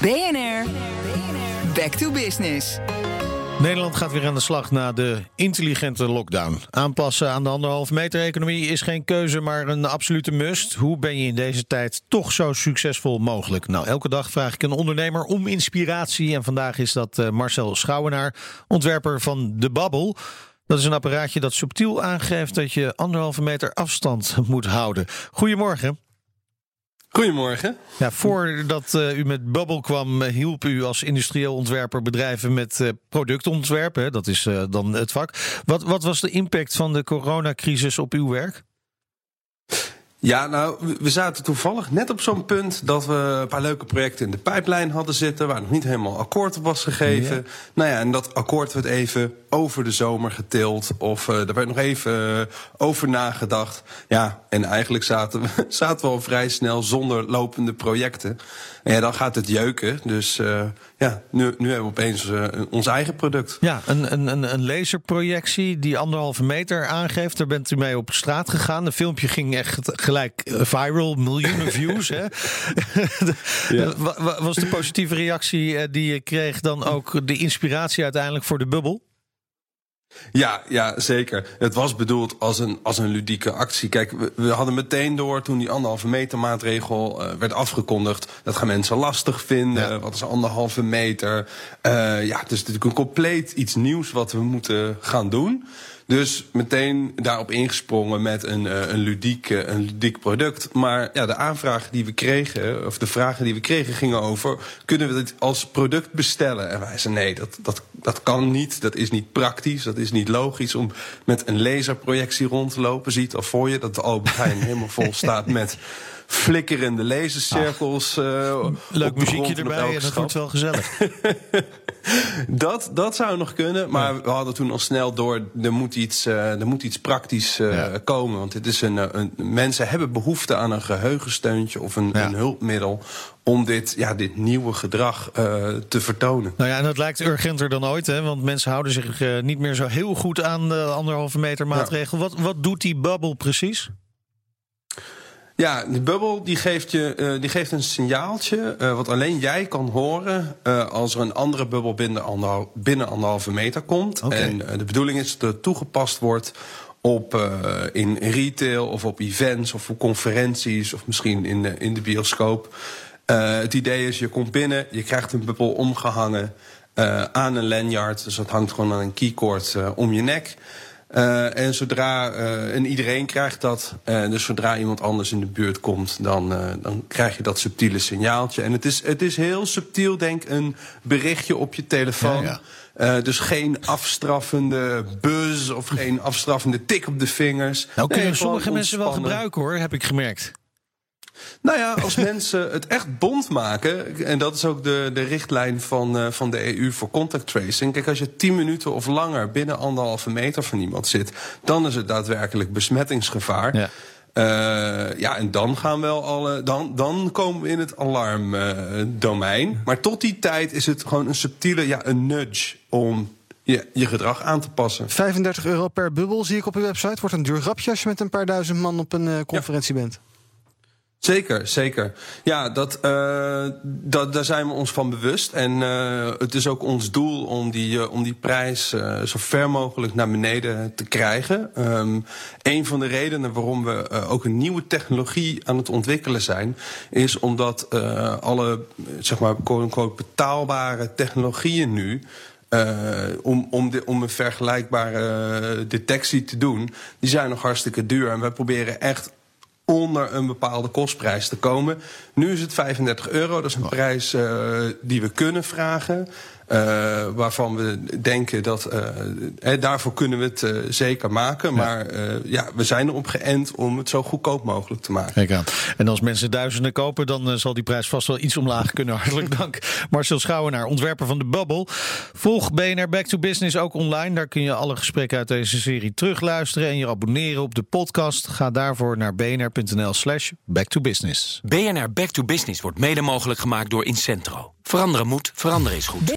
BNR, back to business. Nederland gaat weer aan de slag na de intelligente lockdown. Aanpassen aan de anderhalve meter economie is geen keuze, maar een absolute must. Hoe ben je in deze tijd toch zo succesvol mogelijk? Nou, elke dag vraag ik een ondernemer om inspiratie. En vandaag is dat eh, Marcel Schouwenaar, ontwerper van De Babbel. Dat is een apparaatje dat subtiel aangeeft dat je anderhalve meter afstand moet houden. Goedemorgen. Goedemorgen. Ja, voordat uh, u met Bubble kwam, uh, hielp u als industrieel ontwerper bedrijven met uh, productontwerpen. Dat is dan het vak. Wat, wat was de impact van de coronacrisis op uw werk? Ja, nou, we zaten toevallig net op zo'n punt dat we een paar leuke projecten in de pijplijn hadden zitten, waar nog niet helemaal akkoord op was gegeven. Ja. Nou ja, en dat akkoord werd even over de zomer getild, of uh, er werd nog even uh, over nagedacht. Ja, en eigenlijk zaten we, zaten we al vrij snel zonder lopende projecten. En ja, dan gaat het jeuken. Dus uh, ja, nu, nu hebben we opeens ons eigen product. Ja, een, een, een laserprojectie die anderhalve meter aangeeft. Daar bent u mee op straat gegaan. Een filmpje ging echt gelijk viral, miljoenen views. Hè? ja. Was de positieve reactie die je kreeg dan ook de inspiratie uiteindelijk voor de bubbel? Ja, ja, zeker. Het was bedoeld als een, als een ludieke actie. Kijk, we, we hadden meteen door toen die anderhalve meter maatregel uh, werd afgekondigd. Dat gaan mensen lastig vinden. Ja. Wat is anderhalve meter? Uh, ja, het is natuurlijk een compleet iets nieuws wat we moeten gaan doen. Dus meteen daarop ingesprongen met een, uh, een, ludiek, een ludiek product. Maar ja, de aanvragen die we kregen, of de vragen die we kregen, gingen over: kunnen we dit als product bestellen? En wij zeiden: nee, dat, dat, dat kan niet. Dat is niet praktisch. Dat is niet logisch om met een laserprojectie rond te lopen. Ziet al voor je dat de Albert Heijn helemaal vol staat met flikkerende lasercirkels. Uh, Leuk muziekje erbij en dat wordt wel gezellig. dat, dat zou nog kunnen, maar ja. we hadden toen al snel door, er moet iets, uh, er moet iets praktisch uh, ja. komen. Want dit is een, een, mensen hebben behoefte aan een geheugensteuntje of een, ja. een hulpmiddel om dit, ja, dit nieuwe gedrag uh, te vertonen. Nou ja, en dat lijkt urgenter dan ooit, hè? want mensen houden zich uh, niet meer zo heel goed aan de anderhalve meter maatregel. Wat, wat doet die bubble precies? Ja, die bubbel die geeft, je, uh, die geeft een signaaltje uh, wat alleen jij kan horen uh, als er een andere bubbel binnen, anderhal, binnen anderhalve meter komt. Okay. En de bedoeling is dat het toegepast wordt op, in retail of op events of op conferenties of misschien in de, in de bioscoop. het idee is, je komt binnen, je krijgt een bubbel omgehangen aan een lanyard. Dus dat hangt gewoon aan een keycord om je nek. Uh, en zodra, uh, en iedereen krijgt dat, uh, dus zodra iemand anders in de buurt komt, dan, dan krijg je dat subtiele signaaltje. En het is, het is heel subtiel, denk een berichtje op je telefoon. Ja, ja. dus geen afstraffende buzz of geen afstraffende tik op de vingers. Nou kunnen nee, sommige mensen wel gebruiken hoor, heb ik gemerkt. Nou ja, als mensen het echt bond maken, en dat is ook de, de richtlijn van, uh, van de EU voor contact tracing. Kijk, als je 10 minuten of langer binnen anderhalve meter van iemand zit, dan is het daadwerkelijk besmettingsgevaar. Ja. Uh, ja, en dan gaan wel alle. Dan, dan komen we in het alarmdomein. Uh, maar tot die tijd is het gewoon een subtiele, ja, een nudge om je, je gedrag aan te passen. 35 euro per bubbel zie ik op uw website. Wordt een duur grapje als je met een paar duizend man op een uh, conferentie ja. bent. Zeker, zeker. Ja, dat, uh, dat, daar zijn we ons van bewust. En uh, het is ook ons doel om die, uh, om die prijs zo ver mogelijk naar beneden te krijgen. Um, een van de redenen waarom we ook een nieuwe technologie aan het ontwikkelen zijn, is omdat alle zeg maar, quote-unquote betaalbare technologieën nu. Om, om, de, om een vergelijkbare detectie te doen, die zijn nog hartstikke duur. En wij proberen echt onder een bepaalde kostprijs te komen. Nu is het 35 euro, dat is een prijs uh, die we kunnen vragen. Uh, waarvan we denken dat uh, daarvoor kunnen we het uh, zeker maken. Ja. Maar ja, we zijn erop geënt om het zo goedkoop mogelijk te maken. Kijk aan. En als mensen duizenden kopen, dan zal die prijs vast wel iets omlaag kunnen. Hartelijk dank. Marcel Schouwenaar, ontwerper van de Bubble. Volg BNR Back to Business ook online. Daar kun je alle gesprekken uit deze serie terugluisteren en je abonneren op de podcast. Ga daarvoor naar bnr.nl slash back to business. BNR Back to Business wordt mede mogelijk gemaakt door Incentro. Veranderen moet, veranderen is goed.